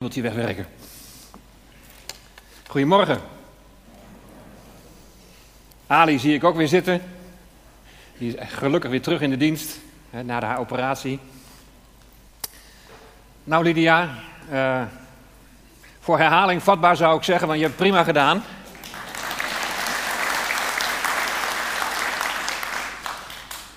Wilt hij wegwerken? Goedemorgen. Ali zie ik ook weer zitten. Die is gelukkig weer terug in de dienst hè, na de operatie. Nou, Lydia, uh, voor herhaling vatbaar zou ik zeggen, want je hebt prima gedaan.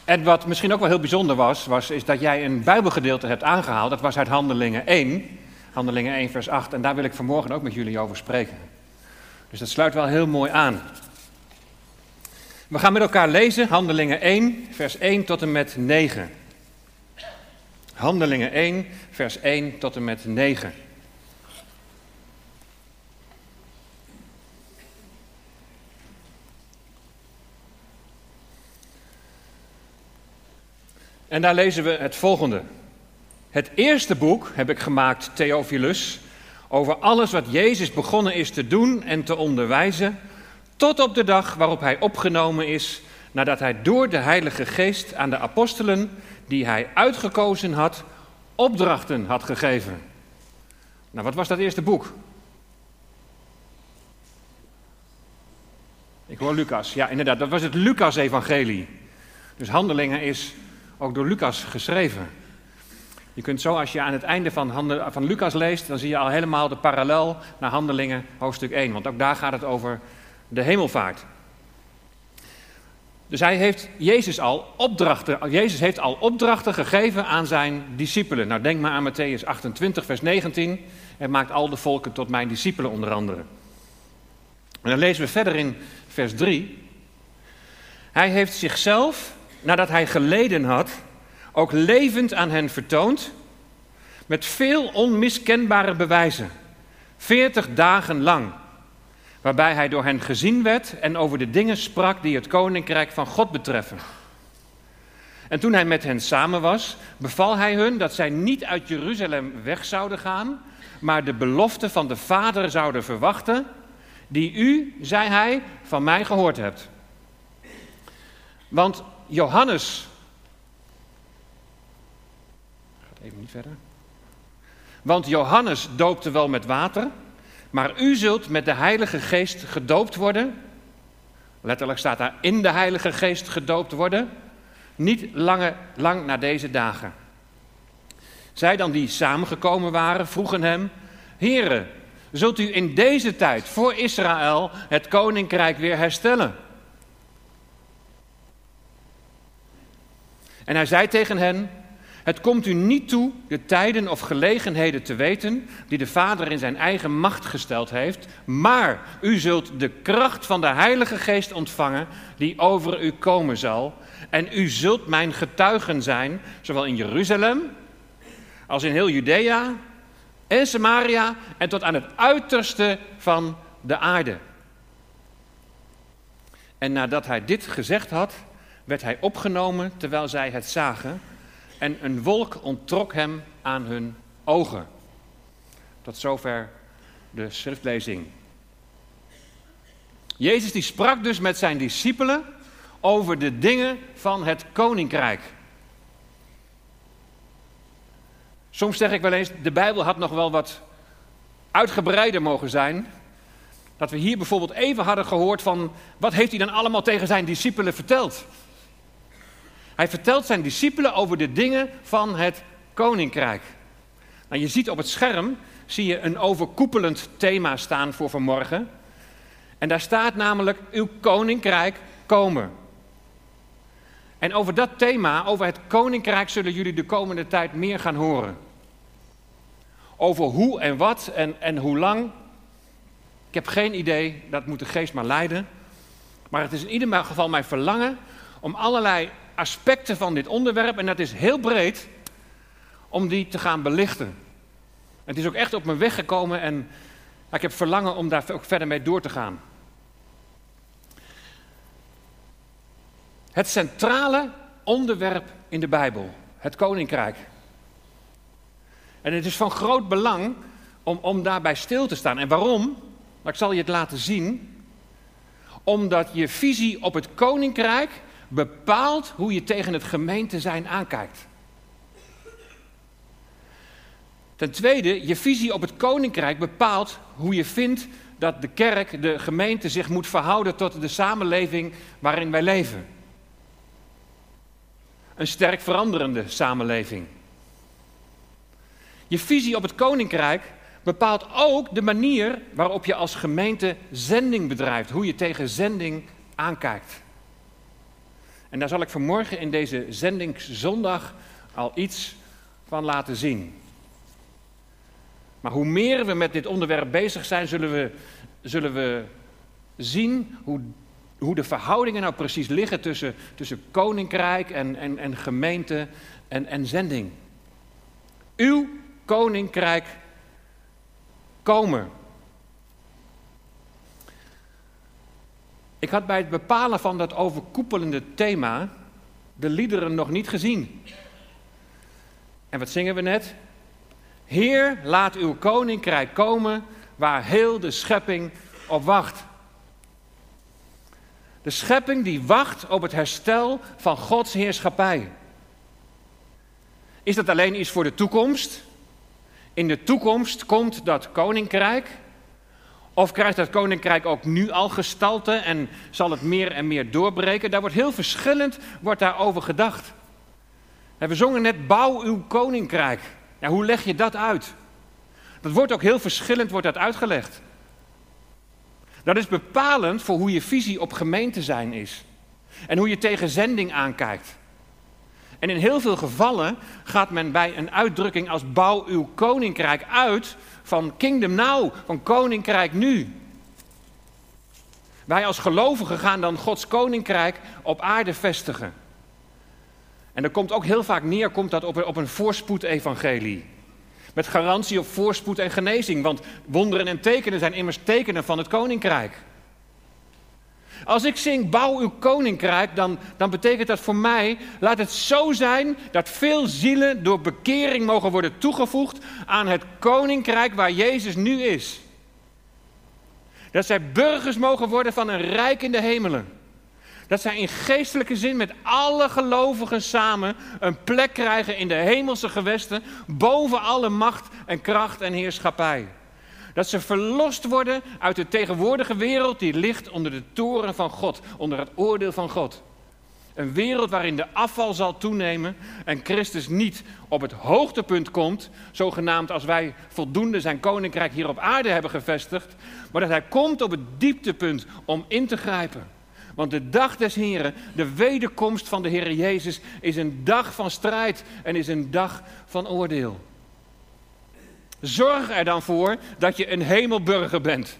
En wat misschien ook wel heel bijzonder was, was is dat jij een Bijbelgedeelte hebt aangehaald. Dat was uit Handelingen 1. Handelingen 1, vers 8. En daar wil ik vanmorgen ook met jullie over spreken. Dus dat sluit wel heel mooi aan. We gaan met elkaar lezen Handelingen 1, vers 1 tot en met 9. Handelingen 1, vers 1 tot en met 9. En daar lezen we het volgende. Het eerste boek heb ik gemaakt, Theophilus, over alles wat Jezus begonnen is te doen en te onderwijzen, tot op de dag waarop hij opgenomen is, nadat hij door de Heilige Geest aan de apostelen, die hij uitgekozen had, opdrachten had gegeven. Nou, wat was dat eerste boek? Ik hoor Lucas. Ja, inderdaad, dat was het Lucas-evangelie. Dus handelingen is ook door Lucas geschreven. Je kunt zo, als je aan het einde van, van Lucas leest, dan zie je al helemaal de parallel naar Handelingen hoofdstuk 1. Want ook daar gaat het over de hemelvaart. Dus hij heeft Jezus al opdrachten, Jezus heeft al opdrachten gegeven aan zijn discipelen. Nou, denk maar aan Matthäus 28, vers 19. En maakt al de volken tot mijn discipelen onder andere. En dan lezen we verder in vers 3. Hij heeft zichzelf, nadat hij geleden had, ook levend aan hen vertoond, met veel onmiskenbare bewijzen, veertig dagen lang, waarbij hij door hen gezien werd en over de dingen sprak die het koninkrijk van God betreffen. En toen hij met hen samen was, beval hij hun dat zij niet uit Jeruzalem weg zouden gaan, maar de belofte van de Vader zouden verwachten, die u, zei hij, van mij gehoord hebt. Want Johannes Even niet verder. Want Johannes doopte wel met water, maar u zult met de Heilige Geest gedoopt worden. Letterlijk staat daar in de Heilige Geest gedoopt worden. Niet lange, lang na deze dagen. Zij dan die samengekomen waren, vroegen hem: Heren, zult u in deze tijd voor Israël het koninkrijk weer herstellen? En hij zei tegen hen: het komt u niet toe de tijden of gelegenheden te weten die de Vader in zijn eigen macht gesteld heeft, maar u zult de kracht van de Heilige Geest ontvangen die over u komen zal. En u zult mijn getuigen zijn, zowel in Jeruzalem als in heel Judea en Samaria en tot aan het uiterste van de aarde. En nadat hij dit gezegd had, werd hij opgenomen terwijl zij het zagen en een wolk onttrok hem aan hun ogen. Tot zover de schriftlezing. Jezus die sprak dus met zijn discipelen over de dingen van het koninkrijk. Soms zeg ik wel eens, de Bijbel had nog wel wat uitgebreider mogen zijn. Dat we hier bijvoorbeeld even hadden gehoord van, wat heeft hij dan allemaal tegen zijn discipelen verteld? Hij vertelt zijn discipelen over de dingen van het koninkrijk. Nou, je ziet op het scherm zie je een overkoepelend thema staan voor vanmorgen. En daar staat namelijk uw koninkrijk komen. En over dat thema, over het koninkrijk, zullen jullie de komende tijd meer gaan horen. Over hoe en wat en, en hoe lang. Ik heb geen idee, dat moet de geest maar leiden. Maar het is in ieder geval mijn verlangen om allerlei aspecten van dit onderwerp, en dat is heel breed, om die te gaan belichten. Het is ook echt op mijn weg gekomen en ik heb verlangen om daar ook verder mee door te gaan. Het centrale onderwerp in de Bijbel, het koninkrijk. En het is van groot belang om, om daarbij stil te staan. En waarom? Ik zal je het laten zien. Omdat je visie op het koninkrijk bepaalt hoe je tegen het gemeente zijn aankijkt. Ten tweede, je visie op het koninkrijk bepaalt hoe je vindt dat de kerk, de gemeente zich moet verhouden tot de samenleving waarin wij leven. Een sterk veranderende samenleving. Je visie op het koninkrijk bepaalt ook de manier waarop je als gemeente zending bedrijft, hoe je tegen zending aankijkt. En daar zal ik vanmorgen in deze zendingszondag al iets van laten zien. Maar hoe meer we met dit onderwerp bezig zijn, zullen we, zullen we zien hoe, hoe de verhoudingen nou precies liggen tussen, tussen koninkrijk en, en, en gemeente en, en zending. Uw koninkrijk komen. Ik had bij het bepalen van dat overkoepelende thema de liederen nog niet gezien. En wat zingen we net? Heer, laat uw koninkrijk komen waar heel de schepping op wacht. De schepping die wacht op het herstel van Gods heerschappij. Is dat alleen iets voor de toekomst? In de toekomst komt dat koninkrijk. Of krijgt dat koninkrijk ook nu al gestalte en zal het meer en meer doorbreken? Daar wordt heel verschillend wordt daarover gedacht. We zongen net, bouw uw koninkrijk. Ja, hoe leg je dat uit? Dat wordt ook heel verschillend wordt dat uitgelegd. Dat is bepalend voor hoe je visie op gemeente zijn is. En hoe je tegen zending aankijkt. En in heel veel gevallen gaat men bij een uitdrukking als bouw uw koninkrijk uit van kingdom now, van koninkrijk nu. Wij als gelovigen gaan dan Gods koninkrijk op aarde vestigen. En er komt ook heel vaak neer komt dat op, op een voorspoed-evangelie. Met garantie op voorspoed en genezing, want wonderen en tekenen zijn immers tekenen van het koninkrijk. Als ik zing, bouw uw koninkrijk, dan, dan betekent dat voor mij, laat het zo zijn dat veel zielen door bekering mogen worden toegevoegd aan het koninkrijk waar Jezus nu is. Dat zij burgers mogen worden van een rijk in de hemelen. Dat zij in geestelijke zin met alle gelovigen samen een plek krijgen in de hemelse gewesten, boven alle macht en kracht en heerschappij. Dat ze verlost worden uit de tegenwoordige wereld die ligt onder de toren van God, onder het oordeel van God. Een wereld waarin de afval zal toenemen en Christus niet op het hoogtepunt komt, zogenaamd als wij voldoende zijn koninkrijk hier op aarde hebben gevestigd, maar dat hij komt op het dieptepunt om in te grijpen. Want de dag des Heren, de wederkomst van de Heer Jezus, is een dag van strijd en is een dag van oordeel. Zorg er dan voor dat je een hemelburger bent.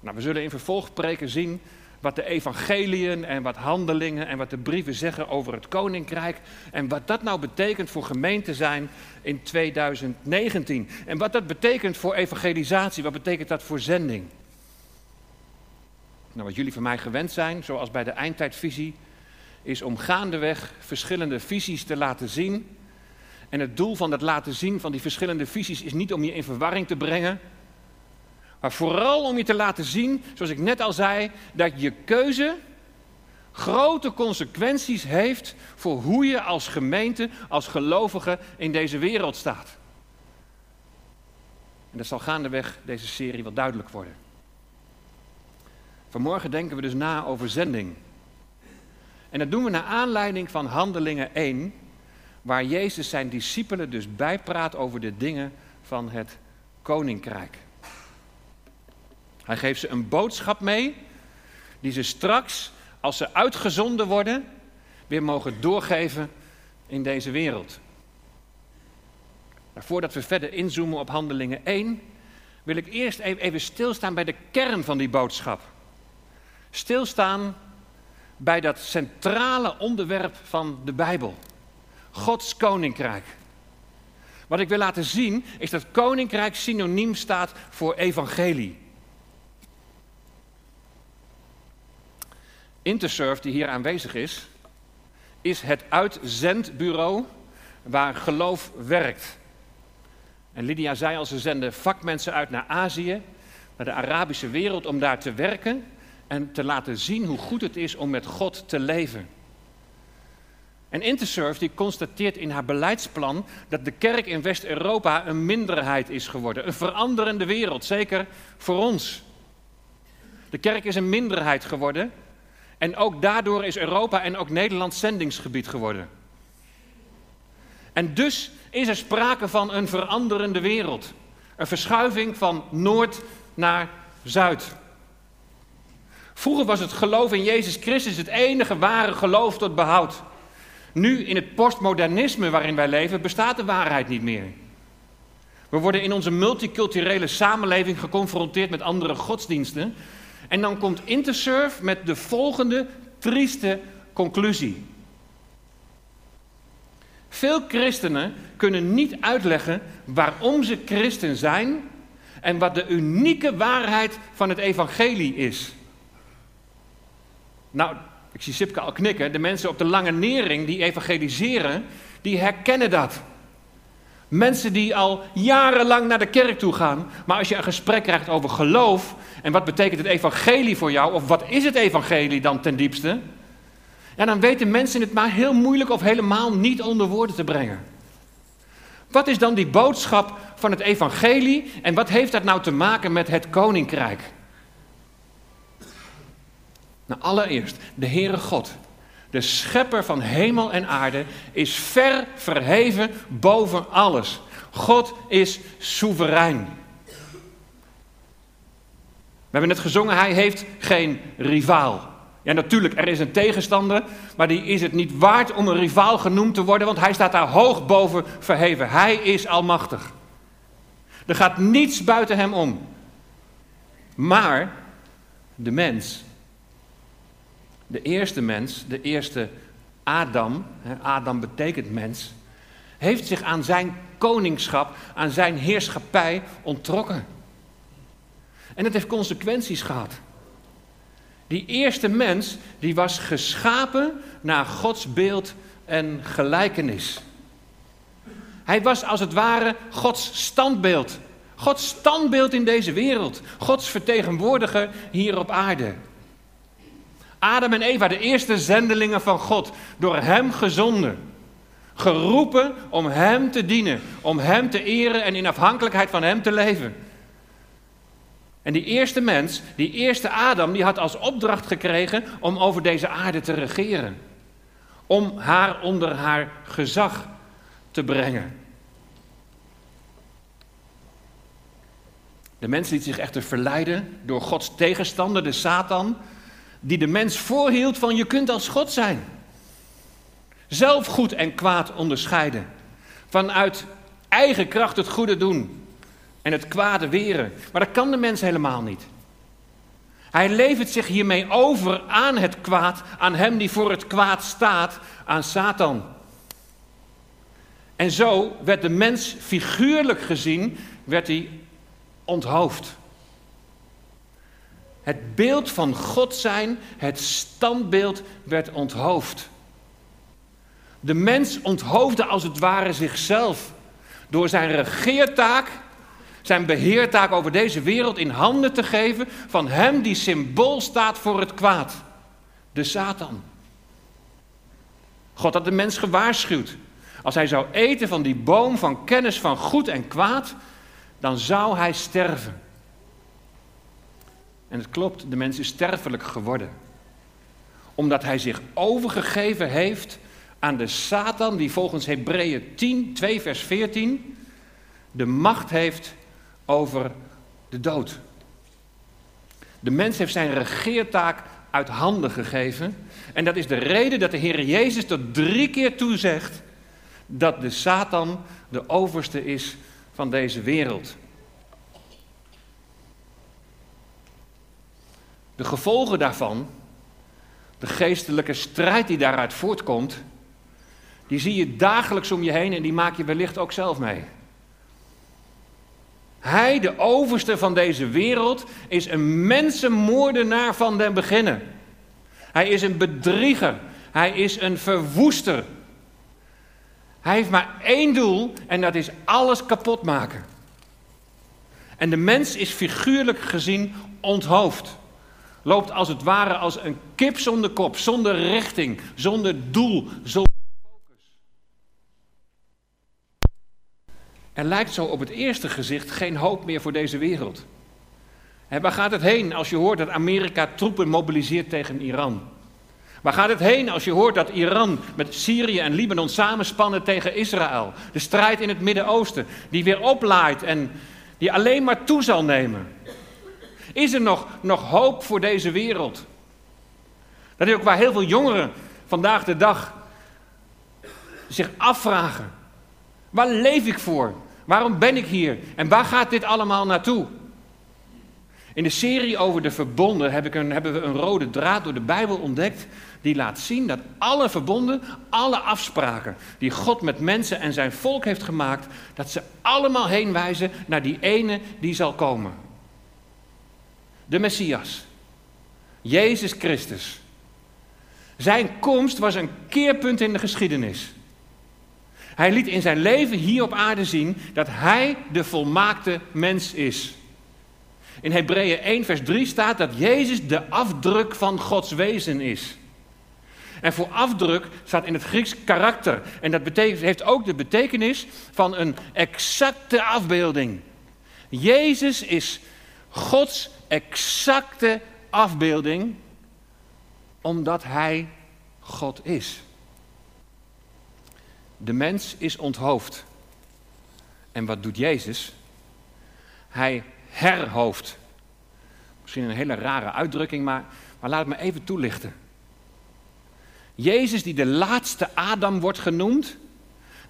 Nou, we zullen in vervolgpreken zien wat de evangeliën en wat handelingen en wat de brieven zeggen over het koninkrijk. En wat dat nou betekent voor gemeente zijn in 2019. En wat dat betekent voor evangelisatie, wat betekent dat voor zending. Nou, wat jullie van mij gewend zijn, zoals bij de eindtijdvisie, is om gaandeweg verschillende visies te laten zien en het doel van het laten zien van die verschillende visies is niet om je in verwarring te brengen, maar vooral om je te laten zien, zoals ik net al zei, dat je keuze grote consequenties heeft voor hoe je als gemeente, als gelovige in deze wereld staat. En dat zal gaandeweg deze serie wel duidelijk worden. Vanmorgen denken we dus na over zending. En dat doen we naar aanleiding van Handelingen 1, waar Jezus zijn discipelen dus bijpraat over de dingen van het koninkrijk. Hij geeft ze een boodschap mee, die ze straks, als ze uitgezonden worden, weer mogen doorgeven in deze wereld. Voordat we verder inzoomen op Handelingen 1, wil ik eerst even stilstaan bij de kern van die boodschap. Stilstaan bij dat centrale onderwerp van de Bijbel. Gods koninkrijk. Wat ik wil laten zien is dat koninkrijk synoniem staat voor evangelie. Intersurf, die hier aanwezig is, is het uitzendbureau waar geloof werkt. En Lydia zei al, ze zenden vakmensen uit naar Azië, naar de Arabische wereld, om daar te werken en te laten zien hoe goed het is om met God te leven. En Intersurf die constateert in haar beleidsplan dat de kerk in West-Europa een minderheid is geworden. Een veranderende wereld, zeker voor ons. De kerk is een minderheid geworden. En ook daardoor is Europa en ook Nederland zendingsgebied geworden. En dus is er sprake van een veranderende wereld. Een verschuiving van noord naar zuid. Vroeger was het geloof in Jezus Christus het enige ware geloof tot behoud. Nu, in het postmodernisme waarin wij leven, bestaat de waarheid niet meer. We worden in onze multiculturele samenleving geconfronteerd met andere godsdiensten. En dan komt Intersurf met de volgende trieste conclusie. Veel christenen kunnen niet uitleggen waarom ze christen zijn en wat de unieke waarheid van het evangelie is. Nou, ik zie Sipke al knikken. De mensen op de lange nering die evangeliseren, die herkennen dat. Mensen die al jarenlang naar de kerk toe gaan, maar als je een gesprek krijgt over geloof en wat betekent het evangelie voor jou, of wat is het evangelie dan ten diepste, ja, dan weten mensen het maar heel moeilijk of helemaal niet onder woorden te brengen. Wat is dan die boodschap van het evangelie en wat heeft dat nou te maken met het koninkrijk? Nou, allereerst, de Heere God, de schepper van hemel en aarde, is ver verheven boven alles. God is soeverein. We hebben net gezongen, hij heeft geen rivaal. Ja, natuurlijk, er is een tegenstander, maar die is het niet waard om een rivaal genoemd te worden, want hij staat daar hoog boven verheven. Hij is almachtig. Er gaat niets buiten hem om. Maar de mens de eerste mens, de eerste Adam, Adam betekent mens, heeft zich aan zijn koningschap, aan zijn heerschappij onttrokken. En het heeft consequenties gehad. Die eerste mens, die was geschapen naar Gods beeld en gelijkenis. Hij was als het ware Gods standbeeld. Gods standbeeld in deze wereld. Gods vertegenwoordiger hier op aarde. Adam en Eva, de eerste zendelingen van God, door Hem gezonden. Geroepen om Hem te dienen, om Hem te eren en in afhankelijkheid van Hem te leven. En die eerste mens, die eerste Adam, die had als opdracht gekregen om over deze aarde te regeren. Om haar onder haar gezag te brengen. De mens liet zich echter verleiden door Gods tegenstander, de Satan, die de mens voorhield van je kunt als God zijn. Zelf goed en kwaad onderscheiden. Vanuit eigen kracht het goede doen en het kwade weren. Maar dat kan de mens helemaal niet. Hij levert zich hiermee over aan het kwaad, aan hem die voor het kwaad staat, aan Satan. En zo werd de mens figuurlijk gezien, werd hij onthoofd. Het beeld van God zijn, het standbeeld werd onthoofd. De mens onthoofde als het ware zichzelf door zijn regeertaak, zijn beheertaak over deze wereld in handen te geven van hem die symbool staat voor het kwaad, de Satan. God had de mens gewaarschuwd. Als hij zou eten van die boom van kennis van goed en kwaad, dan zou hij sterven. En het klopt, de mens is sterfelijk geworden. Omdat hij zich overgegeven heeft aan de Satan, die volgens Hebreeën 10, 2 vers 14 de macht heeft over de dood. De mens heeft zijn regeertaak uit handen gegeven. En dat is de reden dat de Heer Jezus tot drie keer toezegt dat de Satan de overste is van deze wereld. De gevolgen daarvan, de geestelijke strijd die daaruit voortkomt, die zie je dagelijks om je heen en die maak je wellicht ook zelf mee. Hij, de overste van deze wereld, is een mensenmoordenaar van den beginnen. Hij is een bedrieger. Hij is een verwoester. Hij heeft maar één doel en dat is alles kapot maken. En de mens is figuurlijk gezien onthoofd Loopt als het ware als een kip zonder kop, zonder richting, zonder doel, zonder focus. Er lijkt zo op het eerste gezicht geen hoop meer voor deze wereld. En waar gaat het heen als je hoort dat Amerika troepen mobiliseert tegen Iran? Waar gaat het heen als je hoort dat Iran met Syrië en Libanon samenspannen tegen Israël? De strijd in het Midden-Oosten, die weer oplaait en die alleen maar toe zal nemen. Is er nog, nog hoop voor deze wereld? Dat is ook waar heel veel jongeren vandaag de dag zich afvragen. Waar leef ik voor? Waarom ben ik hier? En waar gaat dit allemaal naartoe? In de serie over de verbonden heb ik een, hebben we een rode draad door de Bijbel ontdekt. Die laat zien dat alle verbonden, alle afspraken die God met mensen en zijn volk heeft gemaakt, dat ze allemaal heen wijzen naar die ene die zal komen. De Messias. Jezus Christus. Zijn komst was een keerpunt in de geschiedenis. Hij liet in zijn leven hier op aarde zien dat hij de volmaakte mens is. In Hebreeën 1, vers 3 staat dat Jezus de afdruk van Gods wezen is. En voor afdruk staat in het Grieks karakter. En dat betekent, heeft ook de betekenis van een exacte afbeelding. Jezus is Gods exacte afbeelding, omdat Hij God is. De mens is onthoofd. En wat doet Jezus? Hij herhoofd. Misschien een hele rare uitdrukking, maar, maar laat het me even toelichten. Jezus, die de laatste Adam wordt genoemd,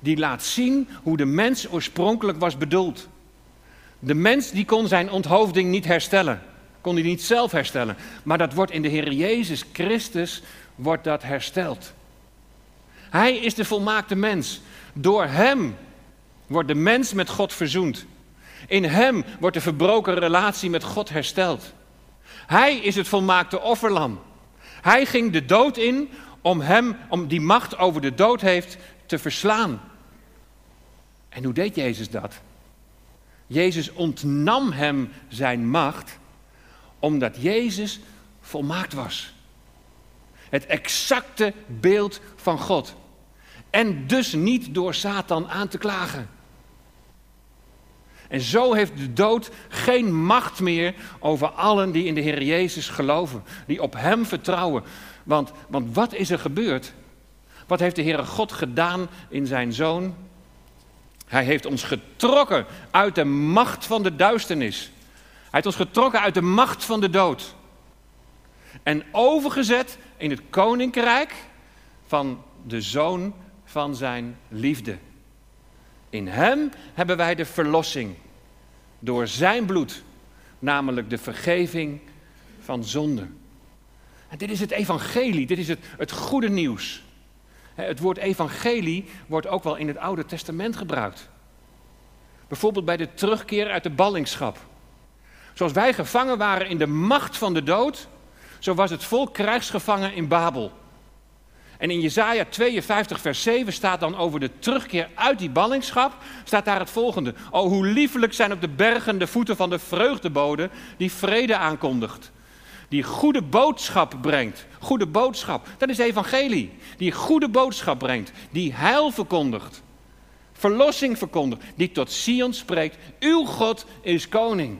die laat zien hoe de mens oorspronkelijk was bedoeld. De mens die kon zijn onthoofding niet herstellen, kon hij niet zelf herstellen, maar dat wordt in de Heer Jezus Christus wordt dat hersteld. Hij is de volmaakte mens. Door Hem wordt de mens met God verzoend. In Hem wordt de verbroken relatie met God hersteld. Hij is het volmaakte offerlam. Hij ging de dood in om hem, om die macht over de dood heeft, te verslaan. En hoe deed Jezus dat? Jezus ontnam hem zijn macht omdat Jezus volmaakt was. Het exacte beeld van God. En dus niet door Satan aan te klagen. En zo heeft de dood geen macht meer over allen die in de Heer Jezus geloven, die op Hem vertrouwen. Want, want wat is er gebeurd? Wat heeft de Heere God gedaan in zijn Zoon? Hij heeft ons getrokken uit de macht van de duisternis. Hij heeft ons getrokken uit de macht van de dood. En overgezet in het koninkrijk van de Zoon van zijn liefde. In Hem hebben wij de verlossing. Door Zijn bloed, namelijk de vergeving van zonden. En dit is het evangelie, dit is het, het goede nieuws. Het woord evangelie wordt ook wel in het Oude Testament gebruikt. Bijvoorbeeld bij de terugkeer uit de ballingschap. Zoals wij gevangen waren in de macht van de dood, zo was het volk krijgsgevangen in Babel. En in Jesaja 52, vers 7 staat dan over de terugkeer uit die ballingschap, staat daar het volgende. O, hoe liefelijk zijn op de bergen de voeten van de vreugdebode die vrede aankondigt. Die goede boodschap brengt. Goede boodschap, dat is evangelie. Die goede boodschap brengt, die heil verkondigt. Verlossing verkondigt, die tot Sion spreekt. Uw God is koning.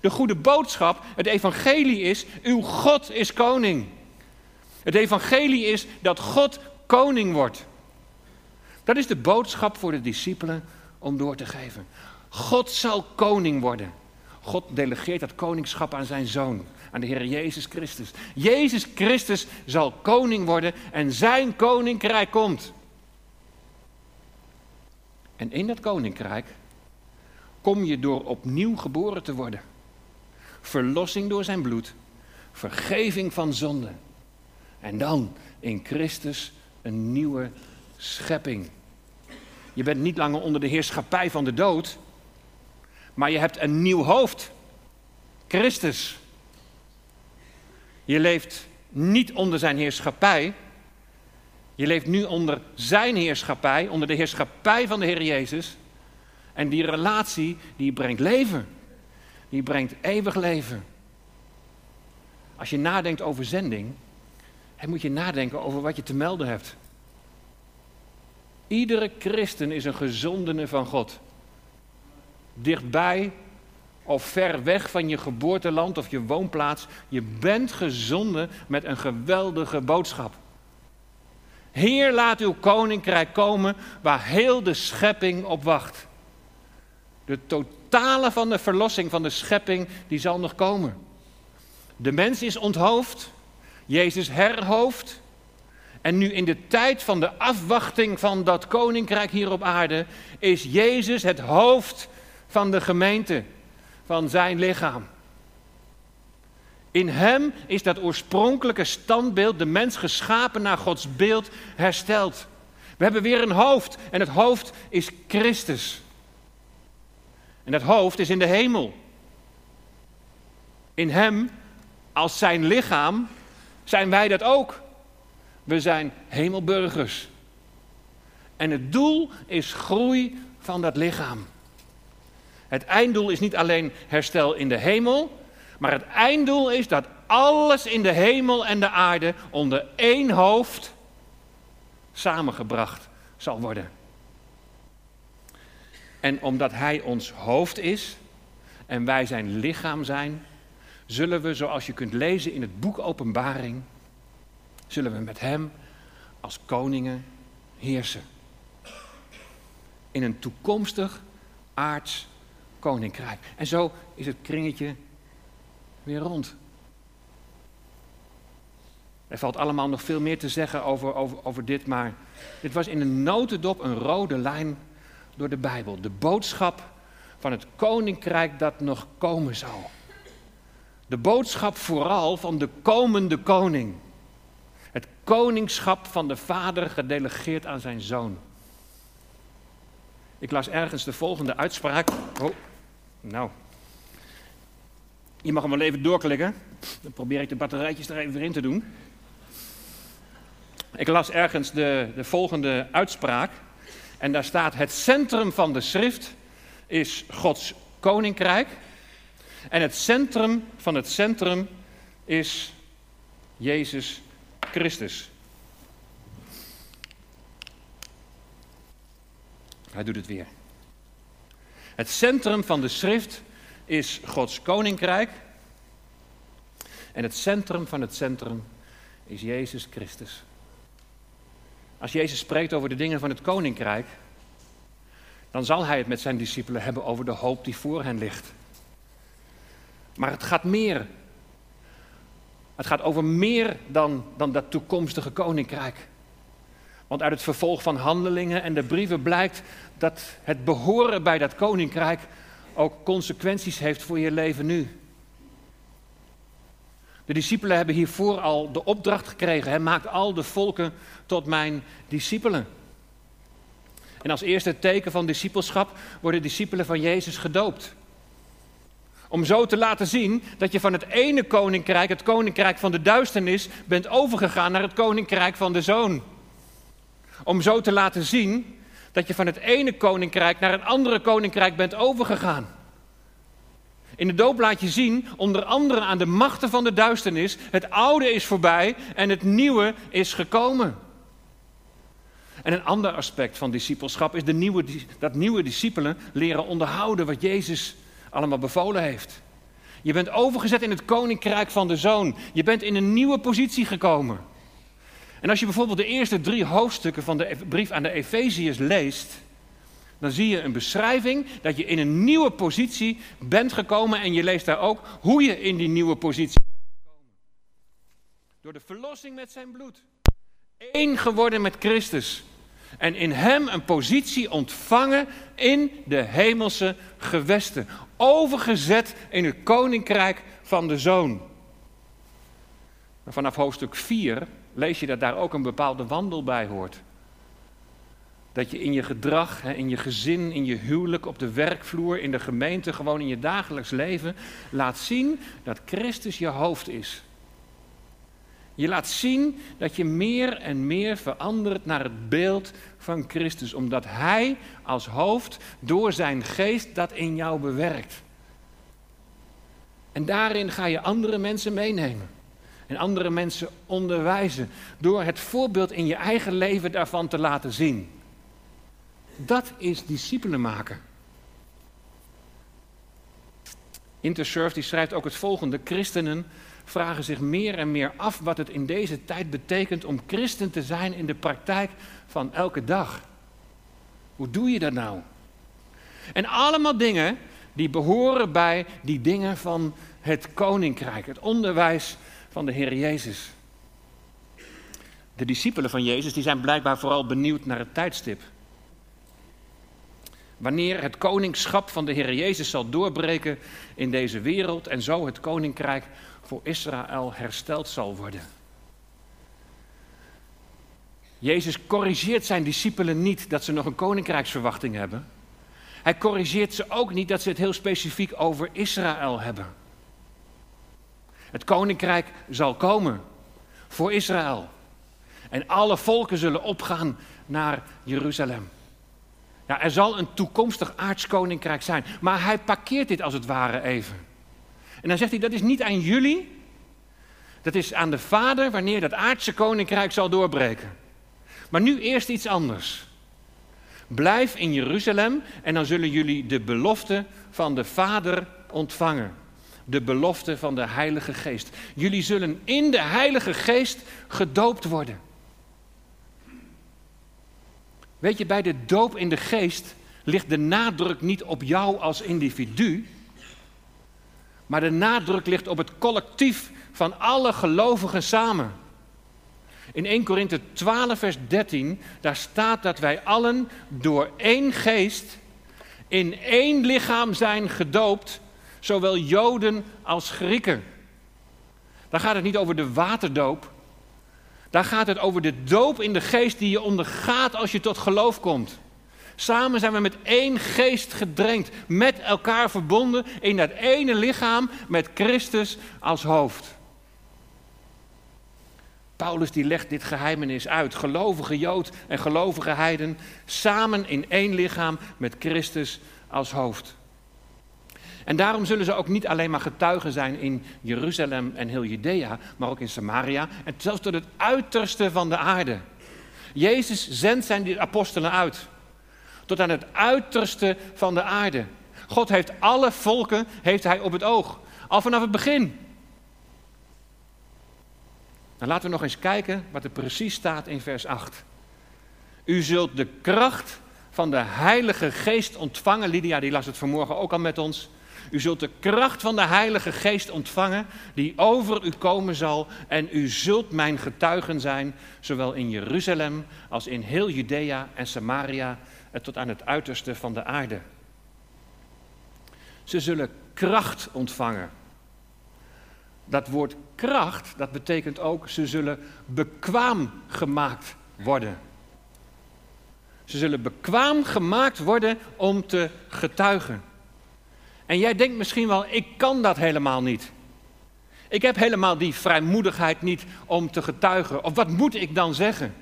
De goede boodschap, het evangelie is, uw God is koning. Het evangelie is dat God koning wordt. Dat is de boodschap voor de discipelen om door te geven. God zal koning worden. God delegeert dat koningschap aan zijn zoon, aan de Heer Jezus Christus. Jezus Christus zal koning worden en zijn koninkrijk komt. En in dat koninkrijk kom je door opnieuw geboren te worden. Verlossing door zijn bloed, vergeving van zonden en dan in Christus een nieuwe schepping. Je bent niet langer onder de heerschappij van de dood, maar je hebt een nieuw hoofd. Christus. Je leeft niet onder zijn heerschappij. Je leeft nu onder zijn heerschappij, onder de heerschappij van de Heer Jezus. En die relatie, die brengt leven. Die brengt eeuwig leven. Als je nadenkt over zending, dan moet je nadenken over wat je te melden hebt. Iedere christen is een gezondene van God. Dichtbij of ver weg van je geboorteland of je woonplaats. Je bent gezonden met een geweldige boodschap. Heer, laat uw koninkrijk komen waar heel de schepping op wacht. De totale van de verlossing van de schepping, die zal nog komen. De mens is onthoofd, Jezus herhoofd. En nu in de tijd van de afwachting van dat koninkrijk hier op aarde, is Jezus het hoofd van de gemeente, van zijn lichaam. In hem is dat oorspronkelijke standbeeld, de mens geschapen naar Gods beeld, hersteld. We hebben weer een hoofd en het hoofd is Christus. En dat hoofd is in de hemel. In hem, als zijn lichaam, zijn wij dat ook. We zijn hemelburgers. En het doel is groei van dat lichaam. Het einddoel is niet alleen herstel in de hemel, maar het einddoel is dat alles in de hemel en de aarde onder één hoofd samengebracht zal worden. En omdat Hij ons hoofd is en wij zijn lichaam zijn, zullen we, zoals je kunt lezen in het boek Openbaring, zullen we met Hem als koningen heersen. In een toekomstig aards koninkrijk. En zo is het kringetje weer rond. Er valt allemaal nog veel meer te zeggen over, over, over dit, maar dit was in een notendop een rode lijn door de Bijbel. De boodschap van het koninkrijk dat nog komen zal. De boodschap vooral van de komende koning. Het koningschap van de Vader gedelegeerd aan zijn zoon. Ik las ergens de volgende uitspraak. Oh, nou. Je mag hem wel even doorklikken. Dan probeer ik de batterijtjes er even weer in te doen. Ik las ergens de, de volgende uitspraak. En daar staat: Het centrum van de schrift is Gods koninkrijk. En het centrum van het centrum is Jezus Christus. Hij doet het weer. Het centrum van de schrift is Gods koninkrijk. En het centrum van het centrum is Jezus Christus. Als Jezus spreekt over de dingen van het koninkrijk, dan zal hij het met zijn discipelen hebben over de hoop die voor hen ligt. Maar het gaat meer. Het gaat over meer dan, dan dat toekomstige koninkrijk. Want uit het vervolg van handelingen en de brieven blijkt dat het behoren bij dat koninkrijk ook consequenties heeft voor je leven nu. De discipelen hebben hiervoor al de opdracht gekregen: hè, maak al de volken tot mijn discipelen. En als eerste teken van discipelschap worden discipelen van Jezus gedoopt. Om zo te laten zien dat je van het ene koninkrijk, het koninkrijk van de duisternis, bent overgegaan naar het koninkrijk van de zoon. Om zo te laten zien dat je van het ene koninkrijk naar een andere koninkrijk bent overgegaan. In de doop laat je zien, onder andere aan de machten van de duisternis, het oude is voorbij en het nieuwe is gekomen. En een ander aspect van discipelschap is de nieuwe, dat nieuwe discipelen leren onderhouden wat Jezus allemaal bevolen heeft. Je bent overgezet in het koninkrijk van de zoon. Je bent in een nieuwe positie gekomen. En als je bijvoorbeeld de eerste drie hoofdstukken van de brief aan de Efeziërs leest, dan zie je een beschrijving dat je in een nieuwe positie bent gekomen en je leest daar ook hoe je in die nieuwe positie bent gekomen. Door de verlossing met zijn bloed. Eén geworden met Christus. En in hem een positie ontvangen in de hemelse gewesten. Overgezet in het koninkrijk van de zoon. vanaf hoofdstuk 4 lees je dat daar ook een bepaalde wandel bij hoort. Dat je in je gedrag, in je gezin, in je huwelijk, op de werkvloer, in de gemeente, gewoon in je dagelijks leven, laat zien dat Christus je hoofd is. Je laat zien dat je meer en meer verandert naar het beeld van Christus, omdat Hij als hoofd door zijn geest dat in jou bewerkt. En daarin ga je andere mensen meenemen en andere mensen onderwijzen door het voorbeeld in je eigen leven daarvan te laten zien. Dat is discipelen maken. Intersurf die schrijft ook het volgende. Christenen vragen zich meer en meer af wat het in deze tijd betekent om christen te zijn in de praktijk van elke dag. Hoe doe je dat nou? En allemaal dingen die behoren bij die dingen van het koninkrijk, het onderwijs van de Heer Jezus. De discipelen van Jezus die zijn blijkbaar vooral benieuwd naar het tijdstip. Wanneer het koningschap van de Heer Jezus zal doorbreken in deze wereld en zo het koninkrijk voor Israël hersteld zal worden. Jezus corrigeert zijn discipelen niet dat ze nog een koninkrijksverwachting hebben. Hij corrigeert ze ook niet dat ze het heel specifiek over Israël hebben. Het koninkrijk zal komen voor Israël. En alle volken zullen opgaan naar Jeruzalem. Er zal een toekomstig aardskoninkrijk zijn. Maar hij parkeert dit als het ware even. En dan zegt hij, dat is niet aan jullie. Dat is aan de Vader wanneer dat aardse koninkrijk zal doorbreken. Maar nu eerst iets anders. Blijf in Jeruzalem en dan zullen jullie de belofte van de Vader ontvangen. De belofte van de Heilige Geest. Jullie zullen in de Heilige Geest gedoopt worden. Weet je, bij de doop in de geest ligt de nadruk niet op jou als individu, maar de nadruk ligt op het collectief van alle gelovigen samen. In 1 Korinthe 12, vers 13, daar staat dat wij allen door één geest in één lichaam zijn gedoopt, zowel Joden als Grieken. Daar gaat het niet over de waterdoop, daar gaat het over de doop in de geest die je ondergaat als je tot geloof komt. Samen zijn we met één geest gedrenkt, met elkaar verbonden in dat ene lichaam met Christus als hoofd. Paulus die legt dit geheimenis uit. Gelovige Jood en gelovige Heiden samen in één lichaam met Christus als hoofd. En daarom zullen ze ook niet alleen maar getuigen zijn in Jeruzalem en heel Judea, maar ook in Samaria en zelfs tot het uiterste van de aarde. Jezus zendt zijn apostelen uit. Tot aan het uiterste van de aarde. God heeft alle volken heeft hij op het oog. Al vanaf het begin. Dan laten we nog eens kijken wat er precies staat in vers 8. U zult de kracht van de Heilige Geest ontvangen. Lydia die las het vanmorgen ook al met ons. U zult de kracht van de Heilige Geest ontvangen, die over u komen zal. En u zult mijn getuigen zijn, zowel in Jeruzalem als in heel Judea en Samaria en tot aan het uiterste van de aarde. Ze zullen kracht ontvangen. Dat woord kracht, dat betekent ook, ze zullen bekwaam gemaakt worden. Ze zullen bekwaam gemaakt worden om te getuigen. En jij denkt misschien wel, ik kan dat helemaal niet. Ik heb helemaal die vrijmoedigheid niet om te getuigen. Of wat moet ik dan zeggen?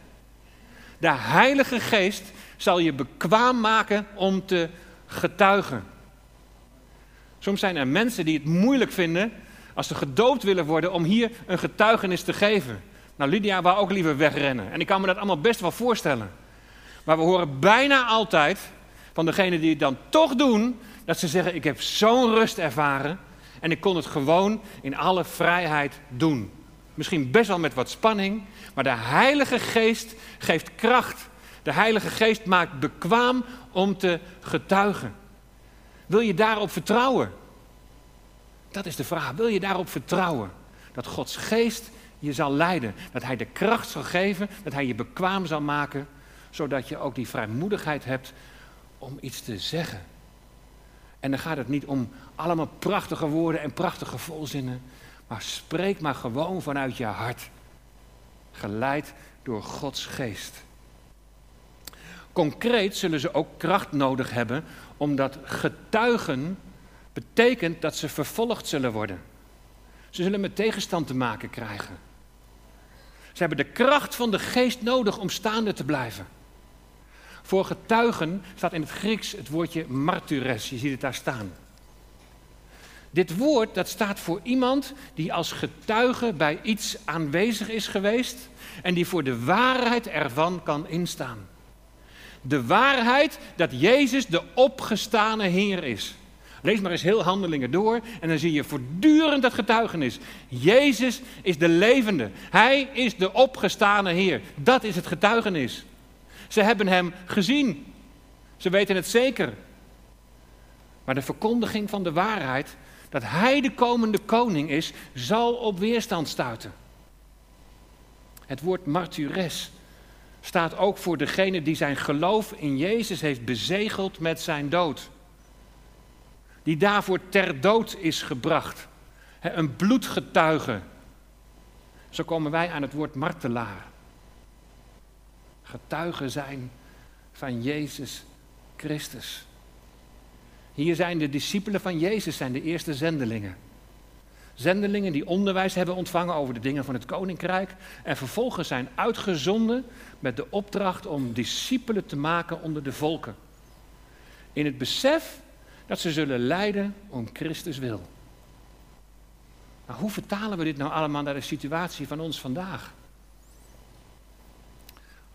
De Heilige Geest zal je bekwaam maken om te getuigen. Soms zijn er mensen die het moeilijk vinden als ze gedoopt willen worden om hier een getuigenis te geven. Nou, Lydia wou ook liever wegrennen. En ik kan me dat allemaal best wel voorstellen. Maar we horen bijna altijd van degenen die het dan toch doen, dat ze zeggen: Ik heb zo'n rust ervaren en ik kon het gewoon in alle vrijheid doen. Misschien best wel met wat spanning, maar de Heilige Geest geeft kracht. De Heilige Geest maakt bekwaam om te getuigen. Wil je daarop vertrouwen? Dat is de vraag. Wil je daarop vertrouwen? Dat Gods Geest je zal leiden. Dat Hij de kracht zal geven. Dat Hij je bekwaam zal maken. Zodat je ook die vrijmoedigheid hebt om iets te zeggen. En dan gaat het niet om allemaal prachtige woorden en prachtige volzinnen. Maar spreek maar gewoon vanuit je hart. Geleid door Gods geest. Concreet zullen ze ook kracht nodig hebben, omdat getuigen betekent dat ze vervolgd zullen worden. Ze zullen met tegenstand te maken krijgen. Ze hebben de kracht van de geest nodig om staande te blijven. Voor getuigen staat in het Grieks het woordje martyres. Je ziet het daar staan. Dit woord dat staat voor iemand die als getuige bij iets aanwezig is geweest en die voor de waarheid ervan kan instaan. De waarheid dat Jezus de opgestane Heer is. Lees maar eens heel handelingen door en dan zie je voortdurend dat getuigenis. Jezus is de levende. Hij is de opgestane Heer. Dat is het getuigenis. Ze hebben hem gezien. Ze weten het zeker. Maar de verkondiging van de waarheid, dat hij de komende koning is, zal op weerstand stuiten. Het woord martyres staat ook voor degene die zijn geloof in Jezus heeft bezegeld met zijn dood. Die daarvoor ter dood is gebracht. Een bloedgetuige. Zo komen wij aan het woord martelaar. Getuigen zijn van Jezus Christus. Hier zijn de discipelen van Jezus, zijn de eerste zendelingen. Zendelingen die onderwijs hebben ontvangen over de dingen van het koninkrijk en vervolgens zijn uitgezonden met de opdracht om discipelen te maken onder de volken. In het besef dat ze zullen lijden om Christus wil. Maar hoe vertalen we dit nou allemaal naar de situatie van ons vandaag?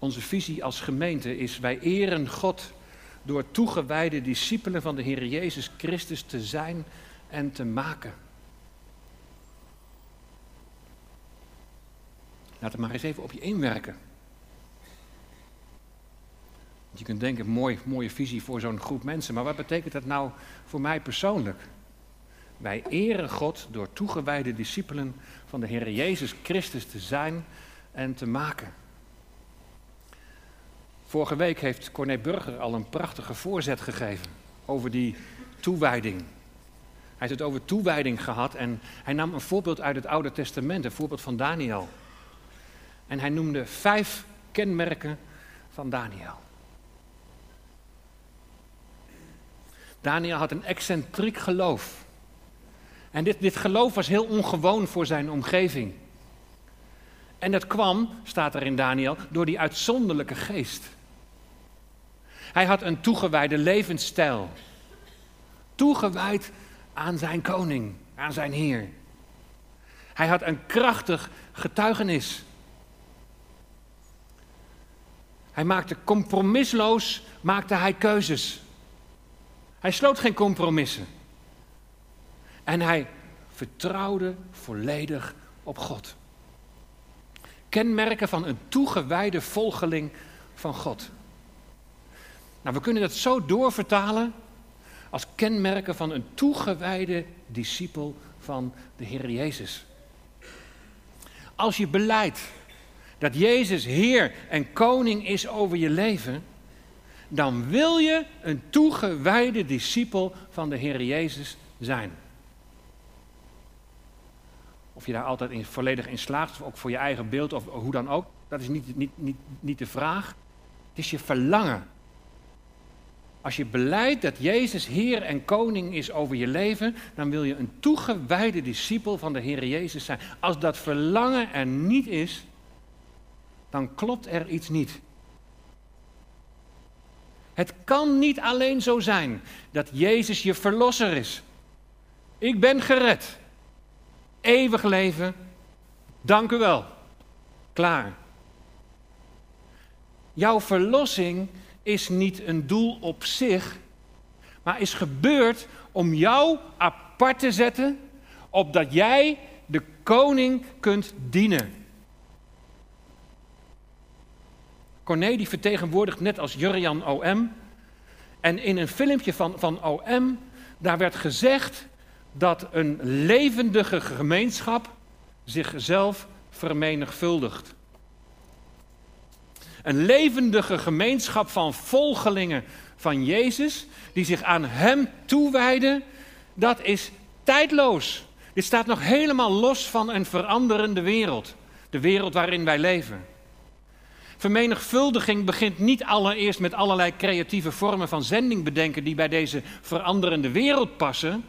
Onze visie als gemeente is: wij eren God door toegewijde discipelen van de Heer Jezus Christus te zijn en te maken. Laat het maar eens even op je inwerken. Je kunt denken, mooi, mooie visie voor zo'n groep mensen, maar wat betekent dat nou voor mij persoonlijk? Wij eren God door toegewijde discipelen van de Heer Jezus Christus te zijn en te maken. Vorige week heeft Corné Burger al een prachtige voorzet gegeven over die toewijding. Hij heeft het over toewijding gehad en hij nam een voorbeeld uit het Oude Testament, een voorbeeld van Daniel. En hij noemde vijf kenmerken van Daniel. Daniel had een excentriek geloof. En dit, dit geloof was heel ongewoon voor zijn omgeving. En dat kwam, staat er in Daniel, door die uitzonderlijke geest. Hij had een toegewijde levensstijl. Toegewijd aan zijn koning, aan zijn Heer. Hij had een krachtig getuigenis. Hij maakte compromisloos maakte hij keuzes. Hij sloot geen compromissen. En hij vertrouwde volledig op God. Kenmerken van een toegewijde volgeling van God. Nou, we kunnen dat zo doorvertalen als kenmerken van een toegewijde discipel van de Heer Jezus. Als je beleidt dat Jezus Heer en Koning is over je leven, dan wil je een toegewijde discipel van de Heer Jezus zijn. Of je daar altijd in, volledig in slaagt, ook voor je eigen beeld, of hoe dan ook, dat is niet, niet, niet, niet de vraag. Het is je verlangen. Als je beleidt dat Jezus Heer en Koning is over je leven, dan wil je een toegewijde discipel van de Heer Jezus zijn. Als dat verlangen er niet is, dan klopt er iets niet. Het kan niet alleen zo zijn dat Jezus je verlosser is. Ik ben gered. Eeuwig leven. Dank u wel. Klaar. Jouw verlossing is niet een doel op zich, maar is gebeurd om jou apart te zetten, opdat jij de koning kunt dienen. Corné die vertegenwoordigt net als Jurjan OM. En in een filmpje van, van OM, daar werd gezegd dat een levendige gemeenschap zichzelf vermenigvuldigt. Een levendige gemeenschap van volgelingen van Jezus, die zich aan Hem toewijden, dat is tijdloos. Dit staat nog helemaal los van een veranderende wereld. De wereld waarin wij leven. Vermenigvuldiging begint niet allereerst met allerlei creatieve vormen van zending bedenken die bij deze veranderende wereld passen.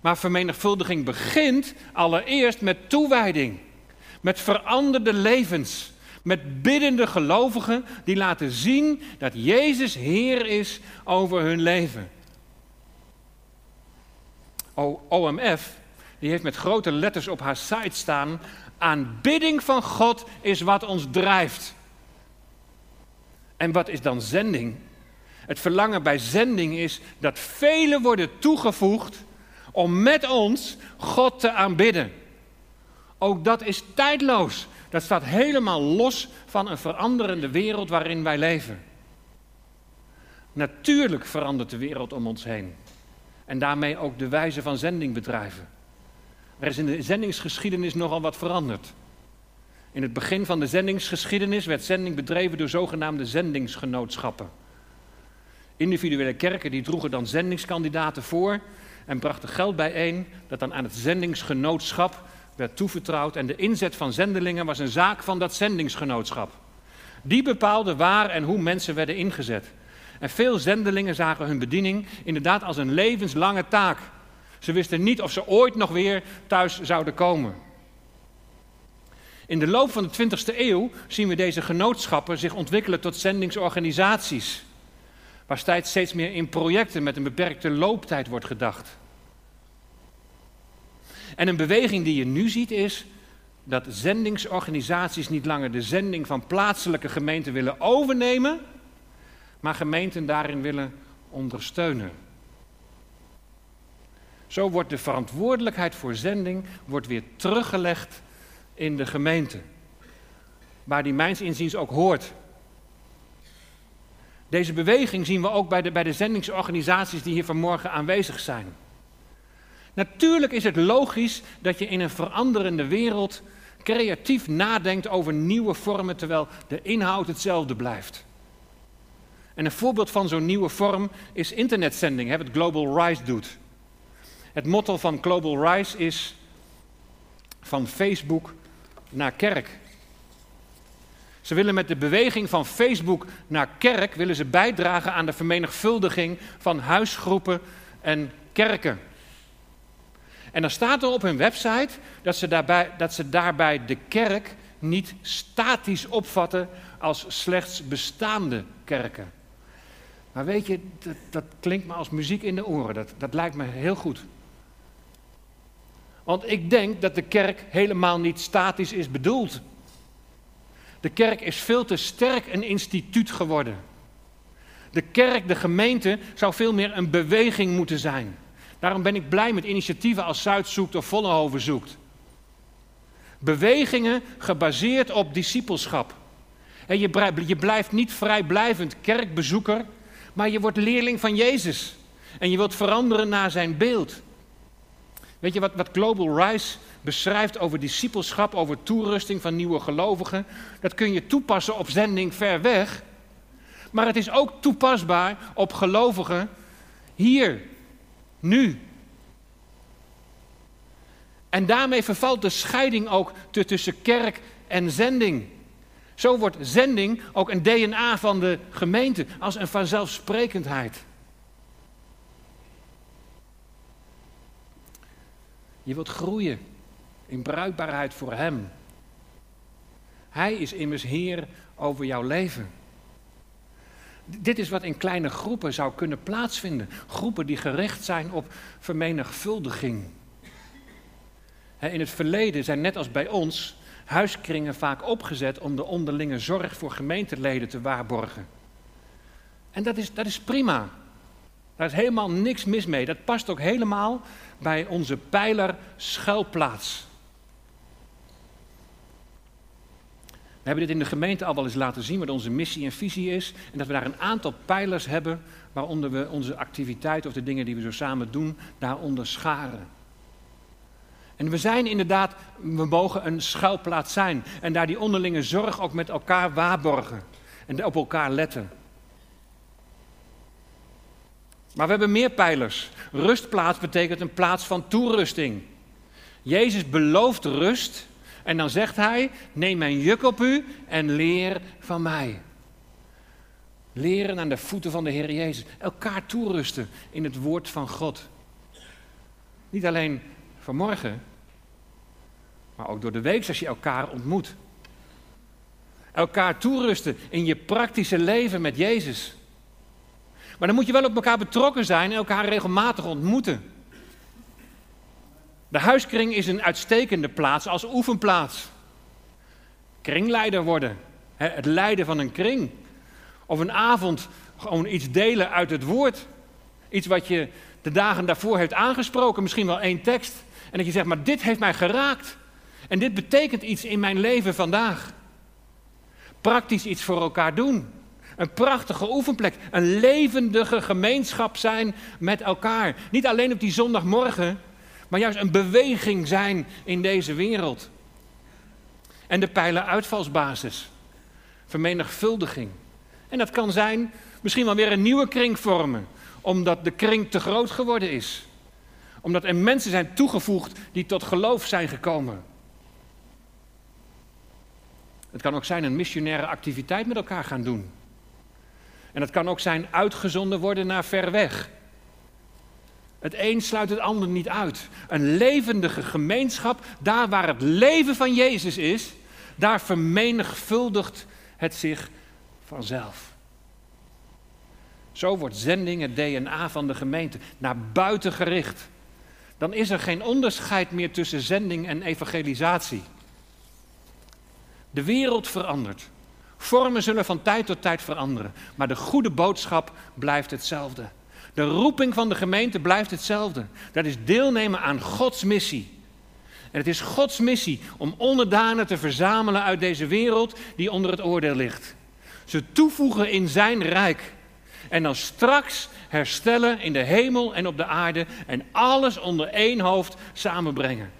Maar vermenigvuldiging begint allereerst met toewijding, met veranderde levens, met biddende gelovigen die laten zien dat Jezus Heer is over hun leven. OMF die heeft met grote letters op haar site staan: aanbidding van God is wat ons drijft. En wat is dan zending? Het verlangen bij zending is dat velen worden toegevoegd om met ons God te aanbidden. Ook dat is tijdloos. Dat staat helemaal los van een veranderende wereld waarin wij leven. Natuurlijk verandert de wereld om ons heen. En daarmee ook de wijze van zending bedrijven. Er is in de zendingsgeschiedenis nogal wat veranderd. In het begin van de zendingsgeschiedenis werd zending bedreven door zogenaamde zendingsgenootschappen. Individuele kerken die droegen dan zendingskandidaten voor en brachten geld bijeen dat dan aan het zendingsgenootschap werd toevertrouwd. En de inzet van zendelingen was een zaak van dat zendingsgenootschap. Die bepaalde waar en hoe mensen werden ingezet. En veel zendelingen zagen hun bediening inderdaad als een levenslange taak. Ze wisten niet of ze ooit nog weer thuis zouden komen. In de loop van de 20e eeuw zien we deze genootschappen zich ontwikkelen tot zendingsorganisaties. Waar steeds meer in projecten met een beperkte looptijd wordt gedacht. En een beweging die je nu ziet is dat zendingsorganisaties niet langer de zending van plaatselijke gemeenten willen overnemen, maar gemeenten daarin willen ondersteunen. Zo wordt de verantwoordelijkheid voor zending wordt weer teruggelegd in de gemeente. Waar die mijns inziens ook hoort. Deze beweging zien we ook bij de, bij de zendingsorganisaties die hier vanmorgen aanwezig zijn. Natuurlijk is het logisch dat je in een veranderende wereld creatief nadenkt over nieuwe vormen terwijl de inhoud hetzelfde blijft. En een voorbeeld van zo'n nieuwe vorm is internetzending, wat Global Rise doet. Het motto van Global Rise is van Facebook naar kerk. Ze willen met de beweging van Facebook naar kerk willen ze bijdragen aan de vermenigvuldiging van huisgroepen en kerken. En dan staat er op hun website dat ze daarbij, dat ze daarbij de kerk niet statisch opvatten als slechts bestaande kerken. Maar weet je, dat, klinkt me als muziek in de oren. Dat, dat lijkt me heel goed. Want ik denk dat de kerk helemaal niet statisch is bedoeld. De kerk is veel te sterk een instituut geworden. De kerk, de gemeente, zou veel meer een beweging moeten zijn. Daarom ben ik blij met initiatieven als Zuid zoekt of Vollenhoven zoekt. Bewegingen gebaseerd op discipelschap. En je blijft niet vrijblijvend kerkbezoeker, maar je wordt leerling van Jezus. En je wilt veranderen naar zijn beeld. Weet je wat, wat Global Rise beschrijft over discipelschap, over toerusting van nieuwe gelovigen? Dat kun je toepassen op zending ver weg. Maar het is ook toepasbaar op gelovigen hier, nu. En daarmee vervalt de scheiding ook tussen kerk en zending. Zo wordt zending ook een DNA van de gemeente, als een vanzelfsprekendheid. Je wilt groeien in bruikbaarheid voor Hem. Hij is immers Heer over jouw leven. Dit is wat in kleine groepen zou kunnen plaatsvinden. Groepen die gericht zijn op vermenigvuldiging. In het verleden zijn net als bij ons huiskringen vaak opgezet om de onderlinge zorg voor gemeenteleden te waarborgen. En dat is, dat is prima. Daar is helemaal niks mis mee. Dat past ook helemaal bij onze pijler schuilplaats. We hebben dit in de gemeente al wel eens laten zien, wat onze missie en visie is. En dat we daar een aantal pijlers hebben, waaronder we onze activiteit of de dingen die we zo samen doen, daaronder scharen. En we zijn inderdaad, we mogen een schuilplaats zijn. En daar die onderlinge zorg ook met elkaar waarborgen. En op elkaar letten. Maar we hebben meer pijlers. Rustplaats betekent een plaats van toerusting. Jezus belooft rust. En dan zegt hij: Neem mijn juk op u en leer van mij. Leren aan de voeten van de Heer Jezus. Elkaar toerusten in het woord van God. Niet alleen vanmorgen, maar ook door de week als je elkaar ontmoet. Elkaar toerusten in je praktische leven met Jezus. Maar dan moet je wel op elkaar betrokken zijn en elkaar regelmatig ontmoeten. De huiskring is een uitstekende plaats als oefenplaats. Kringleider worden, het leiden van een kring. Of een avond gewoon iets delen uit het woord. Iets wat je de dagen daarvoor heeft aangesproken, misschien wel één tekst. En dat je zegt, maar dit heeft mij geraakt. En dit betekent iets in mijn leven vandaag. Praktisch iets voor elkaar doen. Een prachtige oefenplek. Een levendige gemeenschap zijn met elkaar. Niet alleen op die zondagmorgen, maar juist een beweging zijn in deze wereld. En de pijlen uitvalsbasis. Vermenigvuldiging. En dat kan zijn misschien wel weer een nieuwe kring vormen, omdat de kring te groot geworden is. Omdat er mensen zijn toegevoegd die tot geloof zijn gekomen. Het kan ook zijn een missionaire activiteit met elkaar gaan doen. En het kan ook zijn uitgezonden worden naar ver weg. Het een sluit het ander niet uit. Een levendige gemeenschap, daar waar het leven van Jezus is, daar vermenigvuldigt het zich vanzelf. Zo wordt zending het DNA van de gemeente naar buiten gericht. Dan is er geen onderscheid meer tussen zending en evangelisatie. De wereld verandert. Vormen zullen van tijd tot tijd veranderen, maar de goede boodschap blijft hetzelfde. De roeping van de gemeente blijft hetzelfde. Dat is deelnemen aan Gods missie. En het is Gods missie om onderdanen te verzamelen uit deze wereld die onder het oordeel ligt. Ze toevoegen in zijn rijk. En dan straks herstellen in de hemel en op de aarde en alles onder één hoofd samenbrengen.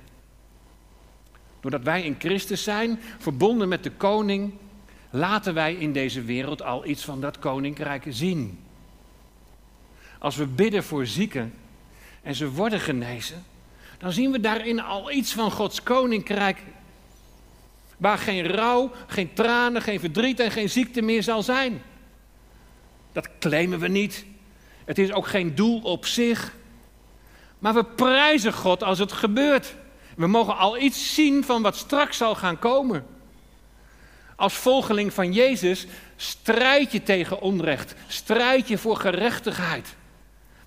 Doordat wij in Christus zijn, verbonden met de koning, laten wij in deze wereld al iets van dat koninkrijk zien. Als we bidden voor zieken en ze worden genezen, dan zien we daarin al iets van Gods koninkrijk. Waar geen rouw, geen tranen, geen verdriet en geen ziekte meer zal zijn. Dat claimen we niet. Het is ook geen doel op zich. Maar we prijzen God als het gebeurt. We mogen al iets zien van wat straks zal gaan komen. Als volgeling van Jezus strijd je tegen onrecht, strijd je voor gerechtigheid.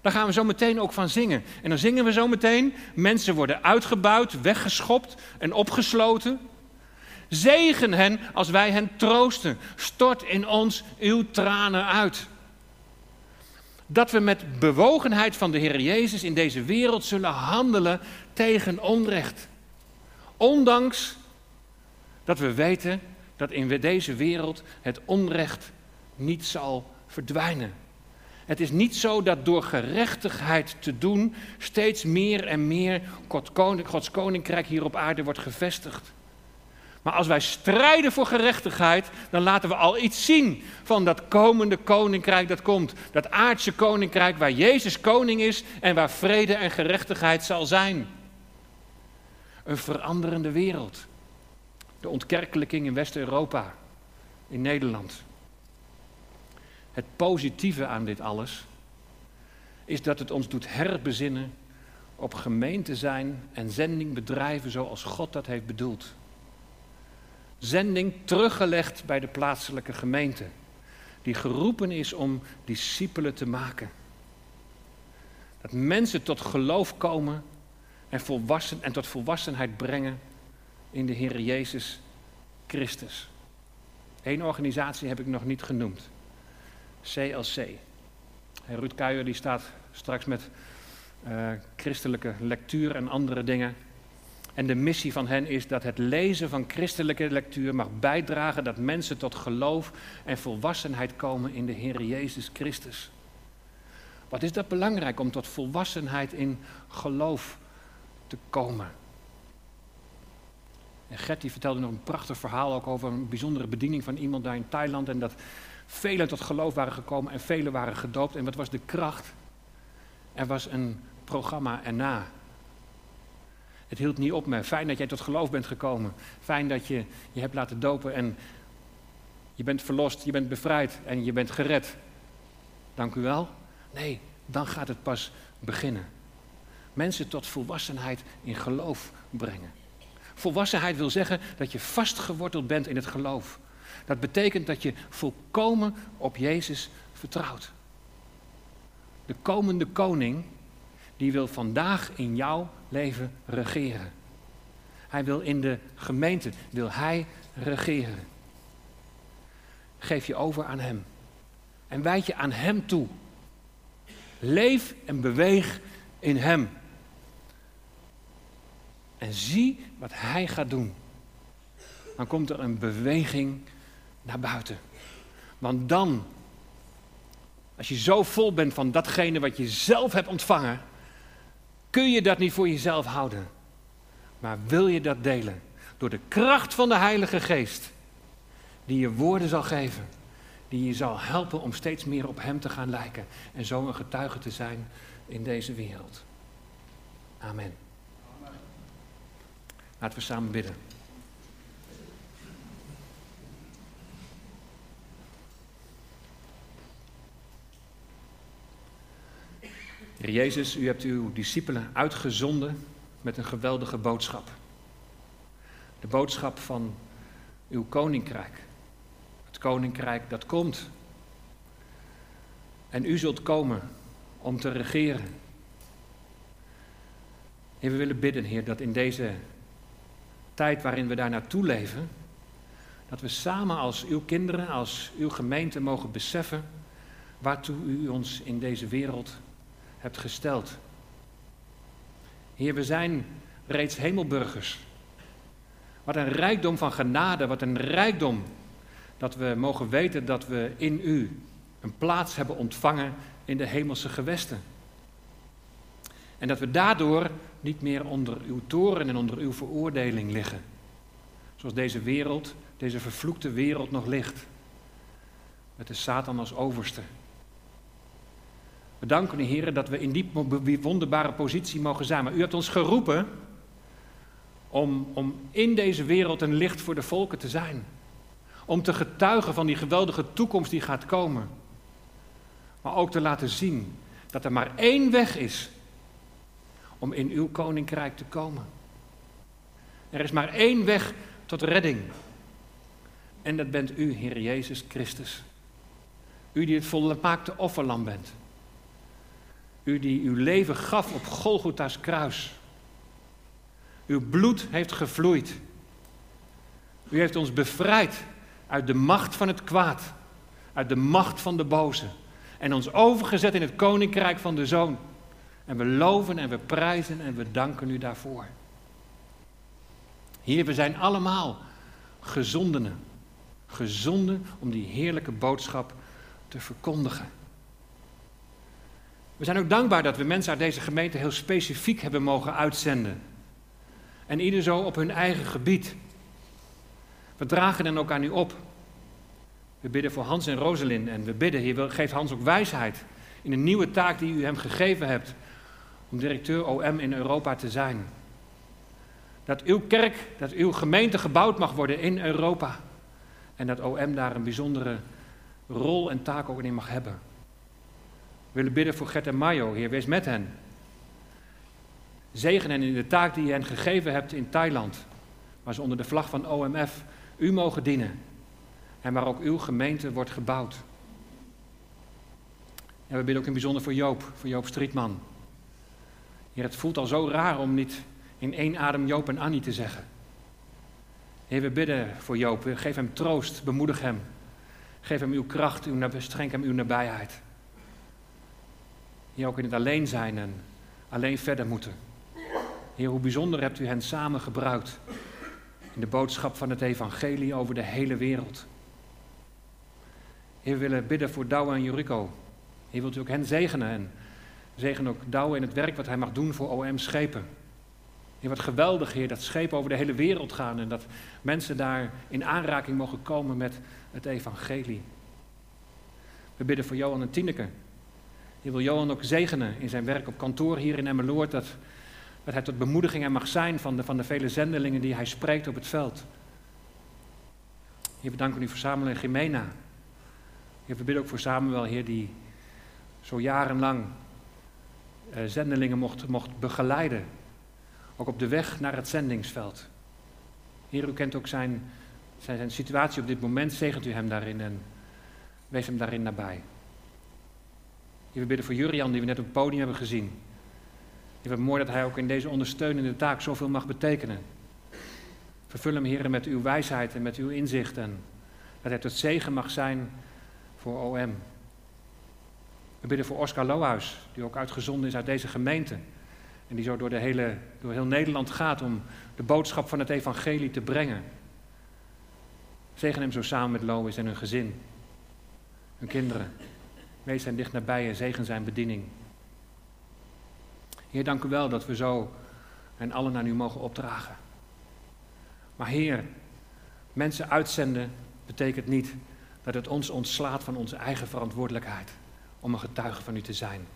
Daar gaan we zo meteen ook van zingen. En dan zingen we zo meteen: mensen worden uitgebuit, weggeschopt en opgesloten. Zegen hen als wij hen troosten. Stort in ons uw tranen uit. Dat we met bewogenheid van de Heer Jezus in deze wereld zullen handelen tegen onrecht. Ondanks dat we weten dat in deze wereld het onrecht niet zal verdwijnen. Het is niet zo dat door gerechtigheid te doen steeds meer en meer Gods koninkrijk hier op aarde wordt gevestigd. Maar als wij strijden voor gerechtigheid, dan laten we al iets zien van dat komende koninkrijk dat komt. Dat aardse koninkrijk waar Jezus koning is en waar vrede en gerechtigheid zal zijn. Een veranderende wereld. De ontkerkelijking in West-Europa, in Nederland. Het positieve aan dit alles is dat het ons doet herbezinnen op gemeente zijn en zending bedrijven zoals God dat heeft bedoeld. Zending teruggelegd bij de plaatselijke gemeente, die geroepen is om discipelen te maken. Dat mensen tot geloof komen en, volwassen, en tot volwassenheid brengen in de Heer Jezus Christus. Eén organisatie heb ik nog niet genoemd. CLC. En Ruud Kuijer die staat straks met uh, christelijke lectuur en andere dingen. En de missie van hen is dat het lezen van christelijke lectuur mag bijdragen dat mensen tot geloof en volwassenheid komen in de Heer Jezus Christus. Wat is dat belangrijk om tot volwassenheid in geloof te komen? En Gert die vertelde nog een prachtig verhaal ook over een bijzondere bediening van iemand daar in Thailand. En dat velen tot geloof waren gekomen en velen waren gedoopt. En wat was de kracht? Er was een programma erna. Het hield niet op me. Fijn dat jij tot geloof bent gekomen. Fijn dat je je hebt laten dopen en je bent verlost, je bent bevrijd en je bent gered. Dank u wel. Nee, dan gaat het pas beginnen. Mensen tot volwassenheid in geloof brengen. Volwassenheid wil zeggen dat je vastgeworteld bent in het geloof. Dat betekent dat je volkomen op Jezus vertrouwt. De komende koning, die wil vandaag in jouw leven regeren. Hij wil in de gemeente, wil hij regeren. Geef je over aan hem. En wijd je aan Hem toe. Leef en beweeg in Hem. En zie wat Hij gaat doen. Dan komt er een beweging naar buiten. Want dan, als je zo vol bent van datgene wat je zelf hebt ontvangen, kun je dat niet voor jezelf houden. Maar wil je dat delen door de kracht van de Heilige Geest, die je woorden zal geven, die je zal helpen om steeds meer op Hem te gaan lijken en zo een getuige te zijn in deze wereld. Amen. Laten we samen bidden. Heer Jezus, u hebt uw discipelen uitgezonden met een geweldige boodschap. De boodschap van uw koninkrijk. Het koninkrijk dat komt. En u zult komen om te regeren. En we willen bidden, Heer, dat in deze tijd waarin we daar naartoe leven, dat we samen als uw kinderen, als uw gemeente mogen beseffen waartoe u ons in deze wereld hebt gesteld. Heer, we zijn reeds hemelburgers. Wat een rijkdom van genade, wat een rijkdom dat we mogen weten dat we in u een plaats hebben ontvangen in de hemelse gewesten. En dat we daardoor niet meer onder uw toren en onder uw veroordeling liggen. Zoals deze wereld, deze vervloekte wereld nog ligt. Met de Satan als overste. We danken u, heren, dat we in die wonderbare positie mogen zijn. Maar u hebt ons geroepen om, om in deze wereld een licht voor de volken te zijn. Om te getuigen van die geweldige toekomst die gaat komen. Maar ook te laten zien dat er maar één weg is om in uw koninkrijk te komen. Er is maar één weg tot redding. En dat bent u, Heer Jezus Christus. U die het volmaakte offerlam bent. U die uw leven gaf op Golgotha's kruis. Uw bloed heeft gevloeid. U heeft ons bevrijd uit de macht van het kwaad, uit de macht van de boze. En ons overgezet in het koninkrijk van de zoon. En we loven en we prijzen en we danken u daarvoor. Hier, we zijn allemaal gezondenen. Gezonden om die heerlijke boodschap te verkondigen. We zijn ook dankbaar dat we mensen uit deze gemeente heel specifiek hebben mogen uitzenden. En ieder zo op hun eigen gebied. We dragen hen ook aan u op. We bidden voor Hans en Roselin en we bidden, Heer, geef Hans ook wijsheid in een nieuwe taak die u hem gegeven hebt om directeur OM in Europa te zijn. Dat uw kerk, dat uw gemeente gebouwd mag worden in Europa. En dat OM daar een bijzondere rol en taak ook in mag hebben. Willen bidden voor Gert en Mayo, Heer, wees met hen. Zegen hen in de taak die je hen gegeven hebt in Thailand, waar ze onder de vlag van OMF u mogen dienen. En waar ook uw gemeente wordt gebouwd. En we bidden ook in bijzonder voor Joop, voor Joop Strietman. Heer, het voelt al zo raar om niet in één adem Joop en Annie te zeggen. Heer, we bidden voor Joop. Geef hem troost, bemoedig hem. Geef hem uw kracht, uw, schenk hem uw nabijheid. Heer, ook in het alleen zijn en alleen verder moeten. Heer, hoe bijzonder hebt u hen samen gebruikt in de boodschap van het evangelie over de hele wereld. Heer, we willen bidden voor Douwe en Jurico. Heer, wilt u ook hen zegenen en zegen ook Douwe in het werk wat hij mag doen voor OM Schepen. Heer, wat geweldig, Heer, dat schepen over de hele wereld gaan en dat mensen daar in aanraking mogen komen met het evangelie. We bidden voor Johan en Tineke. Je wil Johan ook zegenen in zijn werk op kantoor hier in Emmeloord, dat, dat hij tot bemoediging mag zijn van de, van de vele zendelingen die hij spreekt op het veld. Heer, we u voor Samuel en Gemena. Heer, we ook voor Samuel, Heer, die zo jarenlang uh, zendelingen mocht, mocht begeleiden. Ook op de weg naar het zendingsveld. Heer, u kent ook zijn, zijn, zijn situatie op dit moment. Zegent u hem daarin en wees hem daarin nabij. We bidden voor Jurian, die we net op het podium hebben gezien. Heer, wat mooi dat hij ook in deze ondersteunende taak zoveel mag betekenen. Vervul hem, Heer, met uw wijsheid en met uw inzicht. En dat hij tot zegen mag zijn voor OM. We bidden voor Oscar Lohuis, die ook uitgezonden is uit deze gemeente. En die zo door, de hele, door heel Nederland gaat om de boodschap van het evangelie te brengen. Zegen hem zo samen met Lois en hun gezin, hun kinderen. Wees hen dicht nabij en zegen zijn bediening. Heer, dank u wel dat we zo en allen naar u mogen opdragen. Maar Heer, mensen uitzenden betekent niet dat het ons ontslaat van onze eigen verantwoordelijkheid om een getuige van u te zijn.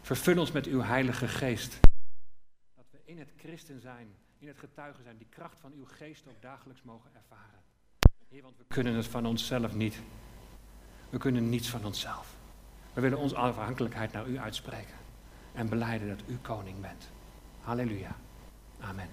Vervul ons met uw Heilige Geest. Dat we in het christen zijn, in het getuigen zijn, die kracht van uw geest ook dagelijks mogen ervaren. Heer, want we kunnen het van onszelf niet. We kunnen niets van onszelf. We willen onze afhankelijkheid naar u uitspreken en beleiden dat u koning bent. Halleluja. Amen.